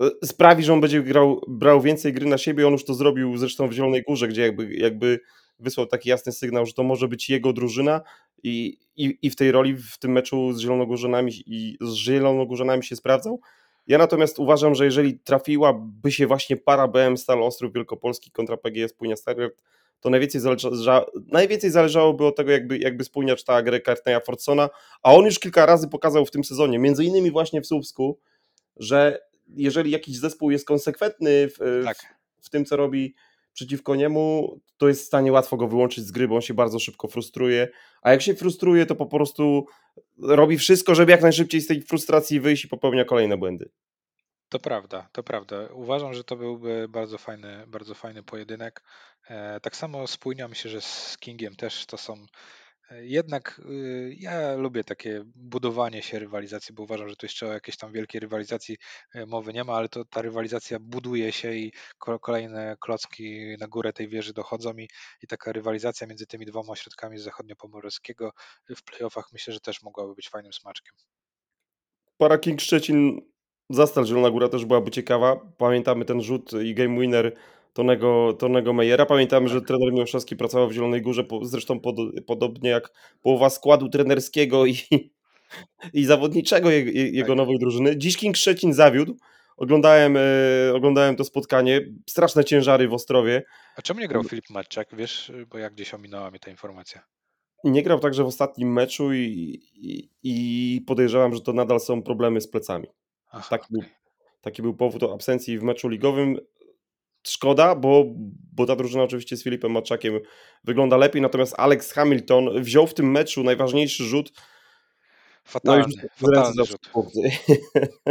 e, sprawi, że on będzie grał, brał więcej gry na siebie. On już to zrobił zresztą w Zielonej Górze, gdzie jakby, jakby wysłał taki jasny sygnał, że to może być jego drużyna i, i, i w tej roli w tym meczu z Zielonogórzanami i z Zielonogórzanami się sprawdzał. Ja natomiast uważam, że jeżeli trafiłaby się właśnie para BM Stal Ostrów Wielkopolski kontra PGS Płynia Stargard, to najwięcej, zależa, najwięcej zależałoby od tego, jakby, jakby spójnia czytała grę Kartneya Fortsona, a on już kilka razy pokazał w tym sezonie, między innymi właśnie w Słupsku, że jeżeli jakiś zespół jest konsekwentny w, tak. w, w tym, co robi przeciwko niemu, to jest w stanie łatwo go wyłączyć z gry, bo on się bardzo szybko frustruje, a jak się frustruje, to po prostu robi wszystko, żeby jak najszybciej z tej frustracji wyjść i popełnia kolejne błędy. To prawda, to prawda. Uważam, że to byłby bardzo fajny, bardzo fajny pojedynek. E, tak samo spójniam się, że z Kingiem też to są jednak y, ja lubię takie budowanie się rywalizacji, bo uważam, że tu jeszcze o jakiejś tam wielkiej rywalizacji e, mowy nie ma, ale to ta rywalizacja buduje się i kolejne klocki na górę tej wieży dochodzą i, i taka rywalizacja między tymi dwoma ośrodkami z zachodniopomorskiego w playoffach myślę, że też mogłaby być fajnym smaczkiem. Para King Szczecin Zastal Zielona Góra też byłaby ciekawa. Pamiętamy ten rzut i game winner Tonego, Tonego Mejera. Pamiętamy, że Tak. trener Miłoszewski pracował w Zielonej Górze, po, zresztą pod, podobnie jak połowa składu trenerskiego i, i zawodniczego je, je, jego Tak. nowej drużyny. Dziś King Szczecin zawiódł. Oglądałem, e, oglądałem to spotkanie. Straszne ciężary w Ostrowie. A czemu nie grał Filip Matczak? Wiesz, bo jak gdzieś ominęła mnie ta informacja. Nie grał także w ostatnim meczu i, i, i podejrzewam, że to nadal są problemy z plecami. Taki, był, taki był powód absencji w meczu ligowym. Szkoda, bo, bo ta drużyna oczywiście z Filipem Maczakiem wygląda lepiej, natomiast Alex Hamilton wziął w tym meczu najważniejszy rzut. No Fatalny, ręce fatalny rzut.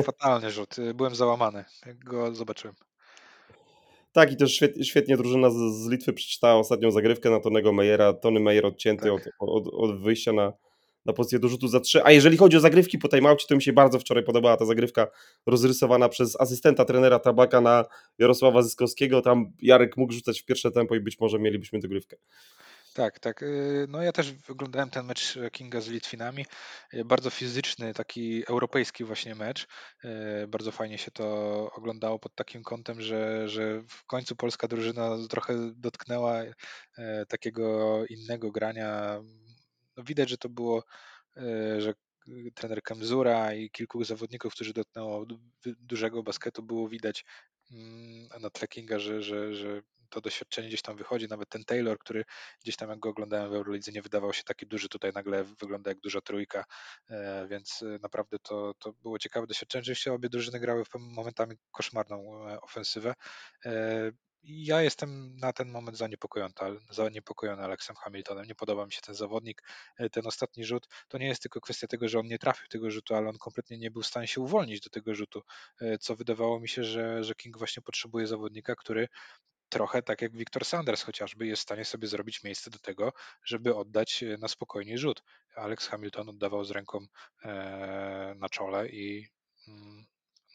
Fatalny rzut. Byłem załamany, jak go zobaczyłem. Tak, i też świetnie, świetnie drużyna z, z Litwy przeczytała ostatnią zagrywkę na Tonego Mejera. Tony Mejer odcięty Tak. od, od, od wyjścia na, na pozycję do rzutu za trzy. A jeżeli chodzi o zagrywki po timeoutie, to mi się bardzo wczoraj podobała ta zagrywka rozrysowana przez asystenta trenera Tabaka na Jarosława Zyskowskiego. Tam Jarek mógł rzucać w pierwsze tempo i być może mielibyśmy dogrywkę. Tak, tak. y, No ja też oglądałem ten mecz Kinga z Litwinami. Y, Bardzo fizyczny, taki europejski właśnie mecz. Y, Bardzo fajnie się to oglądało pod takim kątem, że, że w końcu polska drużyna trochę dotknęła takiego innego grania. No widać, że to było, e, że trener Kemzura i kilku zawodników, którzy dotknęło du- dużego basketu, było widać mm, na tle Kinga, że, że, że to doświadczenie gdzieś tam wychodzi. Nawet ten Taylor, który gdzieś tam jak go oglądałem w Eurolidze, nie wydawał się taki duży, tutaj nagle wygląda jak duża trójka, e, więc e, naprawdę to, to było ciekawe doświadczenie. Rzeczywiście obie drużyny grały momentami koszmarną e, ofensywę. Ja jestem na ten moment zaniepokojony, zaniepokojony Alexem Hamiltonem. Nie podoba mi się ten zawodnik. E, Ten ostatni rzut to nie jest tylko kwestia tego, że on nie trafił tego rzutu, ale on kompletnie nie był w stanie się uwolnić do tego rzutu, e, co wydawało mi się, że, że King właśnie potrzebuje zawodnika, który trochę tak jak Victor Sanders chociażby jest w stanie sobie zrobić miejsce do tego, żeby oddać e, na spokojnie rzut. Alex Hamilton oddawał z ręką na czole i mm,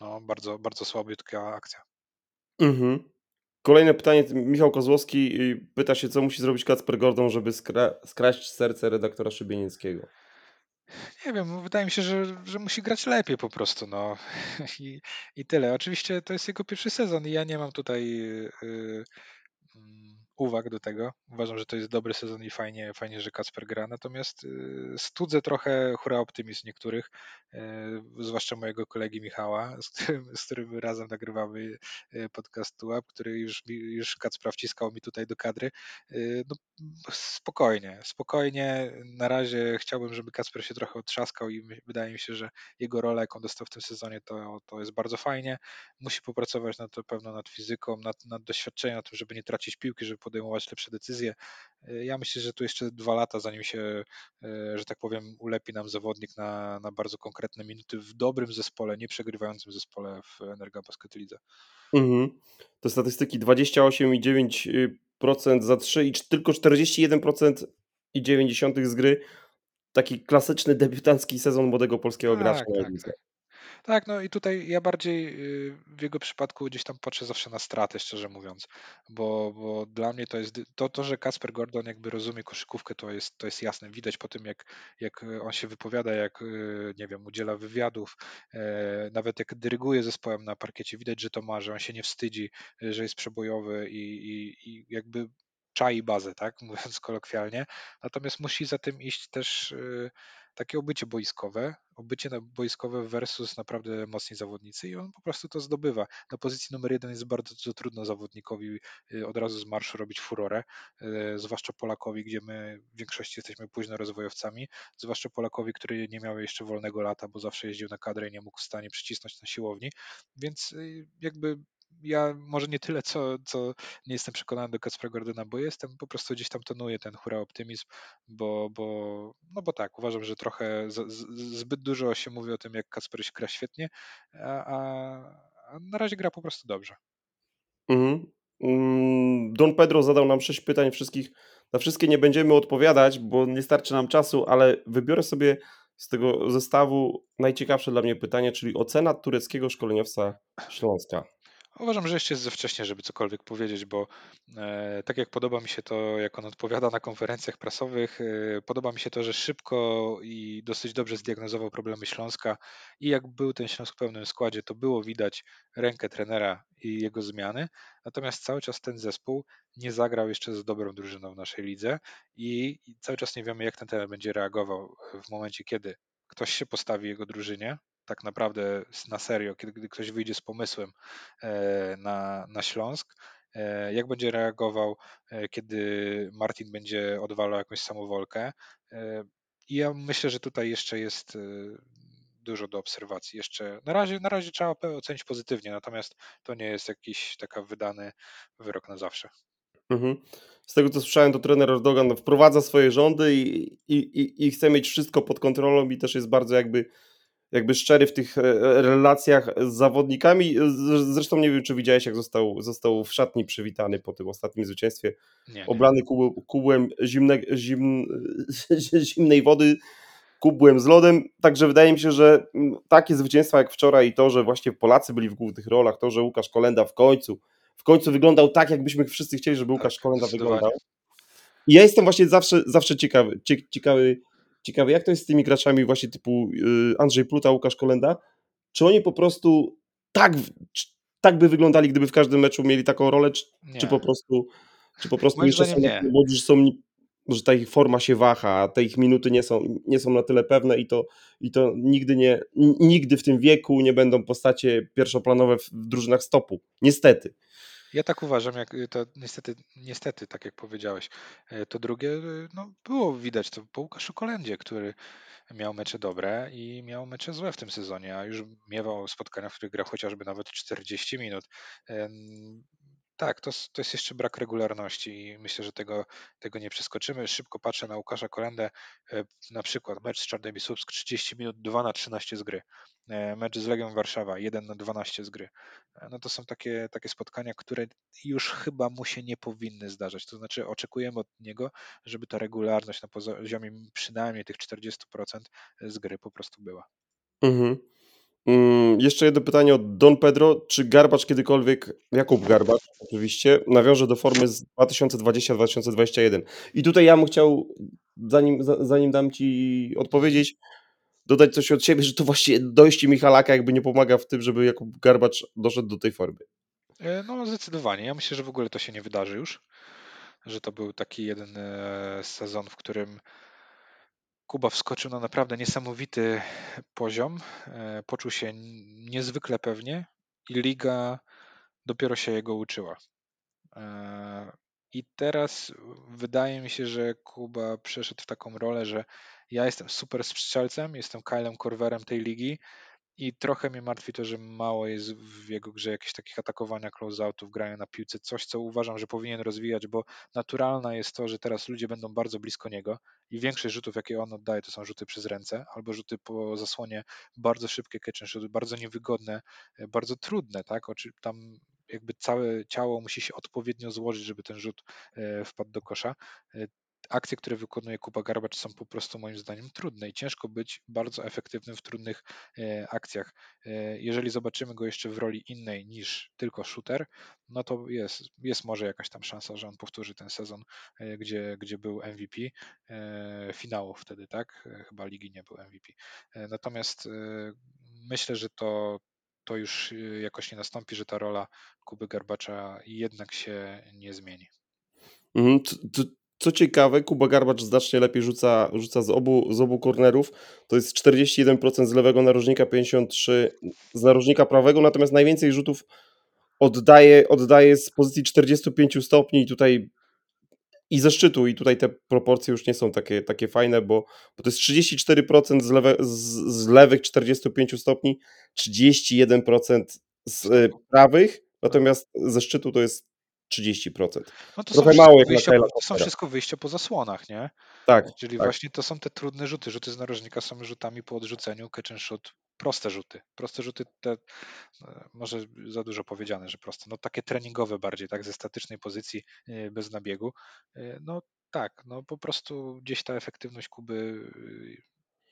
no, bardzo, bardzo słabiutka akcja. Mhm. Kolejne pytanie. Michał Kozłowski y, pyta się, co musi zrobić Kacper Gordon, żeby skra- skraść serce redaktora Szybienieckiego. Nie wiem, wydaje mi się, że, że musi grać lepiej po prostu, no i, i tyle. Oczywiście to jest jego pierwszy sezon i ja nie mam tutaj y, uwag do tego. Uważam, że to jest dobry sezon i fajnie, fajnie że Kacper gra, natomiast y, studzę trochę hura optymizm niektórych, y, zwłaszcza mojego kolegi Michała, z którym, z którym razem nagrywamy y, podcast Tułap, który już, już Kacpra wciskał mi tutaj do kadry. No, spokojnie, spokojnie. Na razie chciałbym, żeby Kacper się trochę otrzaskał i wydaje mi się, że jego rola, jaką dostał w tym sezonie, to, to jest bardzo fajnie. Musi popracować nad to pewno nad fizyką, nad, nad doświadczeniem, nad tym, żeby nie tracić piłki, żeby podejmować lepsze decyzje. Y, Ja myślę, że tu jeszcze dwa lata, zanim się, y, że tak powiem, ulepi nam zawodnik na, na bardzo konkretne minuty w dobrym zespole, nie przegrywającym zespole w Energa Basket Lidze. Mhm. Te statystyki 28,9% za 3 i tylko 41% i 90 z gry. Taki klasyczny debiutancki sezon młodego polskiego gracza. Tak, na tak, tak. Tak, no i tutaj ja bardziej y, w jego przypadku gdzieś tam patrzę zawsze na straty, szczerze mówiąc, bo, bo dla mnie to jest to, to, że Kasper Gordon jakby rozumie koszykówkę, to jest, to jest jasne. Widać po tym, jak, jak y, on się wypowiada, jak y, nie wiem, udziela wywiadów, e, nawet jak dyryguje zespołem na parkiecie, widać, że to ma, że on się nie wstydzi, że jest przebojowy i, i, i jakby czai bazę, tak, mówiąc kolokwialnie. Natomiast musi za tym iść też takie obycie boiskowe, obycie boiskowe versus naprawdę mocni zawodnicy i on po prostu to zdobywa. Na pozycji numer jeden jest bardzo trudno zawodnikowi y, od razu z marszu robić furorę, y, zwłaszcza Polakowi, gdzie my w większości jesteśmy późno rozwojowcami, zwłaszcza Polakowi, który nie miał jeszcze wolnego lata, bo zawsze jeździł na kadrę i nie mógł w stanie przycisnąć na siłowni, więc y, jakby ja może nie tyle, co, co nie jestem przekonany do Kacpra Gordona, bo jestem, po prostu gdzieś tam tonuję ten hura optymizm, bo, bo, no bo tak, uważam, że trochę z, z, zbyt dużo się mówi o tym, jak Kacper się gra świetnie, a, a, a na razie gra po prostu dobrze. Mhm. Mm, Don Pedro zadał nam sześć pytań wszystkich. Na wszystkie nie będziemy odpowiadać, bo nie starczy nam czasu, ale wybiorę sobie z tego zestawu najciekawsze dla mnie pytanie, czyli ocena tureckiego szkoleniowca Śląska. Uważam, że jeszcze jest za wcześnie, żeby cokolwiek powiedzieć, bo e, tak jak podoba mi się to, jak on odpowiada na konferencjach prasowych, e, podoba mi się to, że szybko i dosyć dobrze zdiagnozował problemy Śląska i jak był ten Śląsk w pełnym składzie, to było widać rękę trenera i jego zmiany, natomiast cały czas ten zespół nie zagrał jeszcze z dobrą drużyną w naszej lidze i, i cały czas nie wiemy, jak ten trener będzie reagował w momencie, kiedy ktoś się postawi jego drużynie, tak naprawdę na serio, kiedy, kiedy ktoś wyjdzie z pomysłem e, na, na Śląsk, e, jak będzie reagował, e, kiedy Martin będzie odwalał jakąś samowolkę. I ja myślę, że tutaj jeszcze jest dużo do obserwacji. Jeszcze na razie, na razie trzeba ocenić pozytywnie, natomiast to nie jest jakiś taka wydany wyrok na zawsze. Mhm. Z tego co słyszałem, to trener Erdogan wprowadza swoje rządy i, i, i, i chce mieć wszystko pod kontrolą i też jest bardzo jakby jakby szczery w tych e, relacjach z zawodnikami. Zresztą nie wiem, czy widziałeś, jak został, został w szatni przywitany po tym ostatnim zwycięstwie. Nie, Oblany nie. kubłem zimne, zim, zimnej wody, kubłem z lodem. Także wydaje mi się, że mm, takie zwycięstwa jak wczoraj i to, że właśnie Polacy byli w głównych rolach, to, że Łukasz Kolenda w końcu w końcu wyglądał tak, jakbyśmy wszyscy chcieli, żeby Łukasz tak, Kolenda wyglądał. I ja jestem właśnie zawsze, zawsze ciekawy, ciekawy Ciekawe, jak to jest z tymi graczami właśnie typu y, Andrzej Pluta, Łukasz Kolenda? Czy oni po prostu tak, tak by wyglądali, gdyby w każdym meczu mieli taką rolę, czy, czy po prostu, czy po prostu jeszcze są, że są że ta ich forma się waha, te ich minuty nie są, nie są na tyle pewne i to, i to nigdy, nie, nigdy w tym wieku nie będą postacie pierwszoplanowe w drużynach stopu. Niestety. Ja tak uważam, jak y, to niestety, niestety, tak jak powiedziałeś. E, to drugie, y, no było widać to po Łukaszu Kolendzie, który miał mecze dobre i miał mecze złe w tym sezonie, a już miewał spotkania, w których grał chociażby nawet 40 minut. Tak, to, to jest jeszcze brak regularności i myślę, że tego, tego nie przeskoczymy. Szybko patrzę na Łukasza Kolendę, e, na przykład mecz z Czarnymi Słupsk 30 minut, 2 na 13 z gry. E, mecz z Legią Warszawa 1 na 12 z gry. E, no to są takie, takie spotkania, które już chyba mu się nie powinny zdarzać. To znaczy oczekujemy od niego, żeby ta regularność na poziomie przynajmniej tych 40% z gry po prostu była. Mhm. Mm, jeszcze jedno pytanie od Don Pedro. Czy Garbacz kiedykolwiek, Jakub Garbacz oczywiście, nawiąże do formy z 2020-2021? I tutaj ja bym chciał, zanim, zanim dam Ci odpowiedzieć, dodać coś od siebie, że to właśnie dojście Michalaka jakby nie pomaga w tym, żeby Jakub Garbacz doszedł do tej formy. E, no zdecydowanie. Ja myślę, że w ogóle to się nie wydarzy już. Że to był taki jeden e, sezon, w którym Kuba wskoczył na naprawdę niesamowity poziom. E, poczuł się niezwykle pewnie i liga dopiero się jego uczyła. E, I teraz wydaje mi się, że Kuba przeszedł w taką rolę, że ja jestem super strzelcem, jestem Kylem Korwerem tej ligi i trochę mnie martwi to, że mało jest w jego grze jakichś takich atakowania close-outów, grania na piłce, coś co uważam, że powinien rozwijać, bo naturalne jest to, że teraz ludzie będą bardzo blisko niego i większość rzutów, jakie on oddaje, to są rzuty przez ręce albo rzuty po zasłonie, bardzo szybkie catch and shoot, bardzo niewygodne, e, bardzo trudne, tak? Tam jakby całe ciało musi się odpowiednio złożyć, żeby ten rzut e, wpadł do kosza. Akcje, które wykonuje Kuba Garbacz są po prostu moim zdaniem trudne i ciężko być bardzo efektywnym w trudnych e, akcjach. E, jeżeli zobaczymy go jeszcze w roli innej niż tylko shooter, no to jest, jest może jakaś tam szansa, że on powtórzy ten sezon, e, gdzie, gdzie był MVP finału wtedy, tak? Chyba ligi nie był MVP. Natomiast myślę, że to, to już jakoś nie nastąpi, że ta rola Kuby Garbacza jednak się nie zmieni. Mhm, co ciekawe, Kuba Garbacz znacznie lepiej rzuca, rzuca z, obu, z obu kornerów. To jest 41% z lewego narożnika, 53% z narożnika prawego, natomiast najwięcej rzutów oddaje, oddaje z pozycji 45 stopni i tutaj i ze szczytu i tutaj te proporcje już nie są takie, takie fajne, bo, bo to jest 34% z, lewe, z, z lewych 45 stopni, 31% z e, prawych, natomiast ze szczytu to jest 30%. No to Trochę mało jak wyjścia, na To są wszystko wyjścia po zasłonach, nie? Tak. Czyli tak. właśnie to są te trudne rzuty. Rzuty z narożnika są rzutami po odrzuceniu, catch and shoot, proste rzuty. Proste rzuty, te, e, może za dużo powiedziane, że proste, no takie treningowe bardziej, tak, ze statycznej pozycji, e, bez nabiegu. E, no tak, no po prostu gdzieś ta efektywność Kuby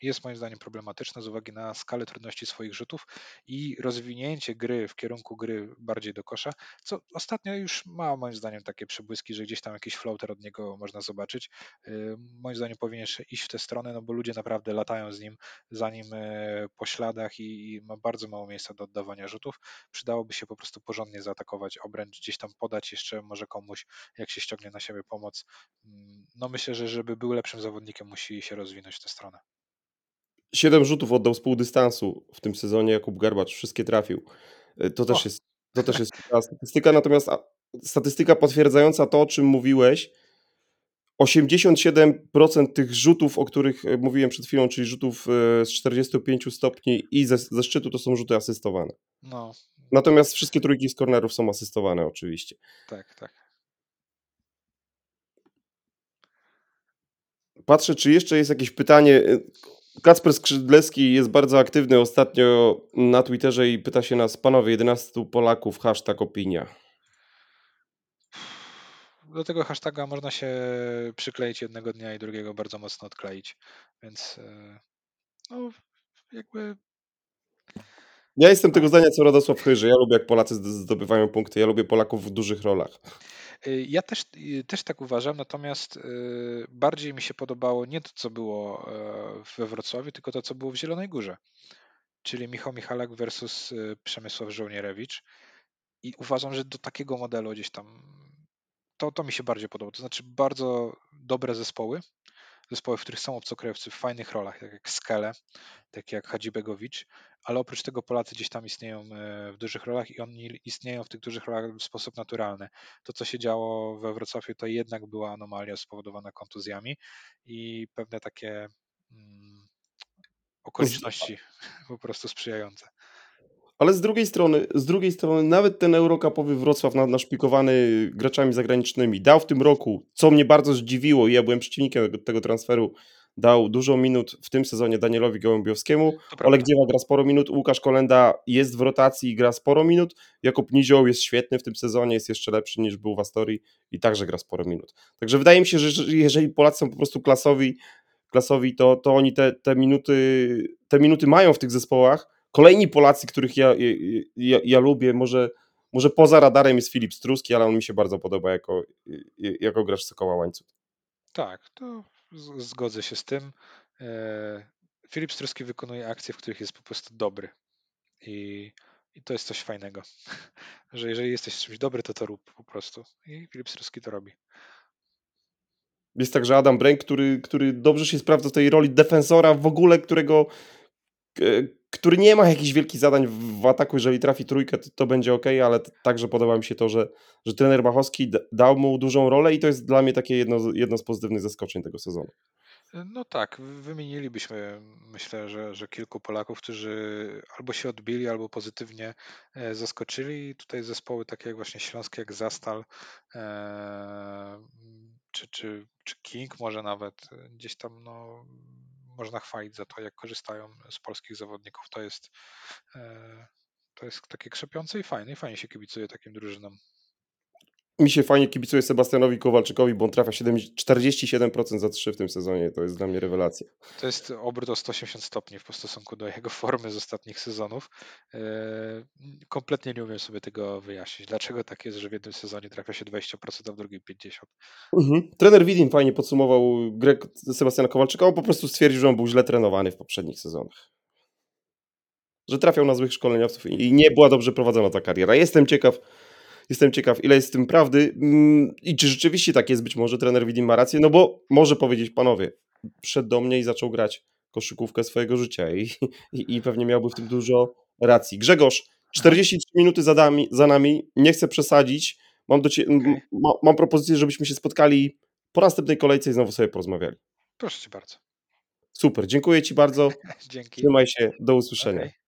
jest moim zdaniem problematyczne z uwagi na skalę trudności swoich rzutów i rozwinięcie gry w kierunku gry bardziej do kosza, co ostatnio już ma moim zdaniem takie przebłyski, że gdzieś tam jakiś floater od niego można zobaczyć. Y, moim zdaniem powinien iść w tę stronę, no bo ludzie naprawdę latają z nim, za nim e, po śladach i, ma bardzo mało miejsca do oddawania rzutów. Przydałoby się po prostu porządnie zaatakować obręcz, gdzieś tam podać jeszcze może komuś, jak się ściągnie na siebie pomoc. Mm, no myślę, że żeby był lepszym zawodnikiem, musi się rozwinąć w tę stronę. Siedem rzutów oddał z pół dystansu w tym sezonie Jakub Garbacz, wszystkie trafił. E, to też, jest, to też jest statystyka, natomiast statystyka potwierdzająca to, o czym mówiłeś. 87% tych rzutów, o których e, mówiłem przed chwilą, czyli rzutów e, z 45 stopni i ze, ze szczytu, to są rzuty asystowane. No. Natomiast wszystkie trójki z kornerów są asystowane oczywiście. Tak, tak. Patrzę, czy jeszcze jest jakieś pytanie. Kacper Skrzydlewski jest bardzo aktywny ostatnio na Twitterze i pyta się nas, panowie, 11 Polaków, hashtag opinia. Do tego hashtaga można się przykleić jednego dnia i drugiego bardzo mocno odkleić, więc e, no, jakby ja jestem tego zdania co Radosław Chyży. Ja lubię jak Polacy zdobywają punkty. Ja lubię Polaków w dużych rolach. Y, ja też, y, też tak uważam, natomiast y, bardziej mi się podobało nie to, co było e, we Wrocławiu, tylko to, co było w Zielonej Górze. Czyli Michał Michalak versus Przemysław Żołnierewicz. I uważam, że do takiego modelu gdzieś tam to, to mi się bardziej podoba. To znaczy bardzo dobre zespoły, zespoły, w których są obcokrajowcy w fajnych rolach, tak jak Skele, tak jak Hadzibegowicz, ale oprócz tego Polacy gdzieś tam istnieją e, w dużych rolach i oni istnieją w tych dużych rolach w sposób naturalny. To, co się działo we Wrocławiu, to jednak była anomalia spowodowana kontuzjami i pewne takie mm, okoliczności po prostu sprzyjające. Ale z drugiej strony, z drugiej strony nawet ten Eurocupowy Wrocław naszpikowany graczami zagranicznymi dał w tym roku, co mnie bardzo zdziwiło i ja byłem przeciwnikiem tego transferu, dał dużo minut w tym sezonie Danielowi Gołębiowskiemu. Oleg Dziewa gra sporo minut, Łukasz Kolenda jest w rotacji i gra sporo minut. Jakub Nizioł jest świetny w tym sezonie, jest jeszcze lepszy niż był w Astorii i także gra sporo minut. Także wydaje mi się, że jeżeli Polacy są po prostu klasowi, klasowi to, to oni te, te, minuty, te minuty mają w tych zespołach, Kolejni Polacy, których ja, ja, ja lubię, może, może poza radarem jest Filip Struski, ale on mi się bardzo podoba jako, jako gracz Sokoła Łańcuch. Tak, to zgodzę się z tym. E, Filip Struski wykonuje akcje, w których jest po prostu dobry. I, i to jest coś fajnego, że jeżeli jesteś czymś dobry, to to rób po prostu. I Filip Struski to robi. Jest także Adam Bręk, który, który dobrze się sprawdza w tej roli defensora w ogóle, którego który nie ma jakichś wielkich zadań w ataku, jeżeli trafi trójkę, to, to będzie ok, ale także podoba mi się to, że, że trener Bachowski dał mu dużą rolę i to jest dla mnie takie jedno, jedno z pozytywnych zaskoczeń tego sezonu. No tak, wymienilibyśmy myślę, że, że kilku Polaków, którzy albo się odbili, albo pozytywnie e, zaskoczyli. Tutaj zespoły takie jak właśnie Śląskie, jak Zastal, e, czy, czy, czy King może nawet gdzieś tam no, można chwalić za to, jak korzystają z polskich zawodników. To jest, e, to jest takie krzepiące i fajne. I fajnie się kibicuje takim drużynom. Mi się fajnie kibicuje Sebastianowi Kowalczykowi, bo on trafia 47% za 3 w tym sezonie. To jest dla mnie rewelacja. To jest obrót o 180 stopni w stosunku do jego formy z ostatnich sezonów. E, kompletnie nie umiem sobie tego wyjaśnić. Dlaczego tak jest, że w jednym sezonie trafia się 20%, a w drugim 50%? Mhm. Trener Widin fajnie podsumował grę Sebastiana Kowalczyka. On po prostu stwierdził, że on był źle trenowany w poprzednich sezonach. Że trafiał na złych szkoleniowców i nie była dobrze prowadzona ta kariera. Jestem ciekaw, Jestem ciekaw, ile jest z tym prawdy mm, i czy rzeczywiście tak jest. Być może trener Widim ma rację, no bo może powiedzieć, panowie, wszedł do mnie i zaczął grać koszykówkę swojego życia i, i, i pewnie miałby w tym dużo racji. Grzegorz, 43 minuty za nami, za nami, nie chcę przesadzić. Mam, do cie, okay. ma, mam propozycję, żebyśmy się spotkali po następnej kolejce i znowu sobie porozmawiali. Proszę cię bardzo. Super, dziękuję ci bardzo. Dzięki. Trzymaj się, do usłyszenia. Okay.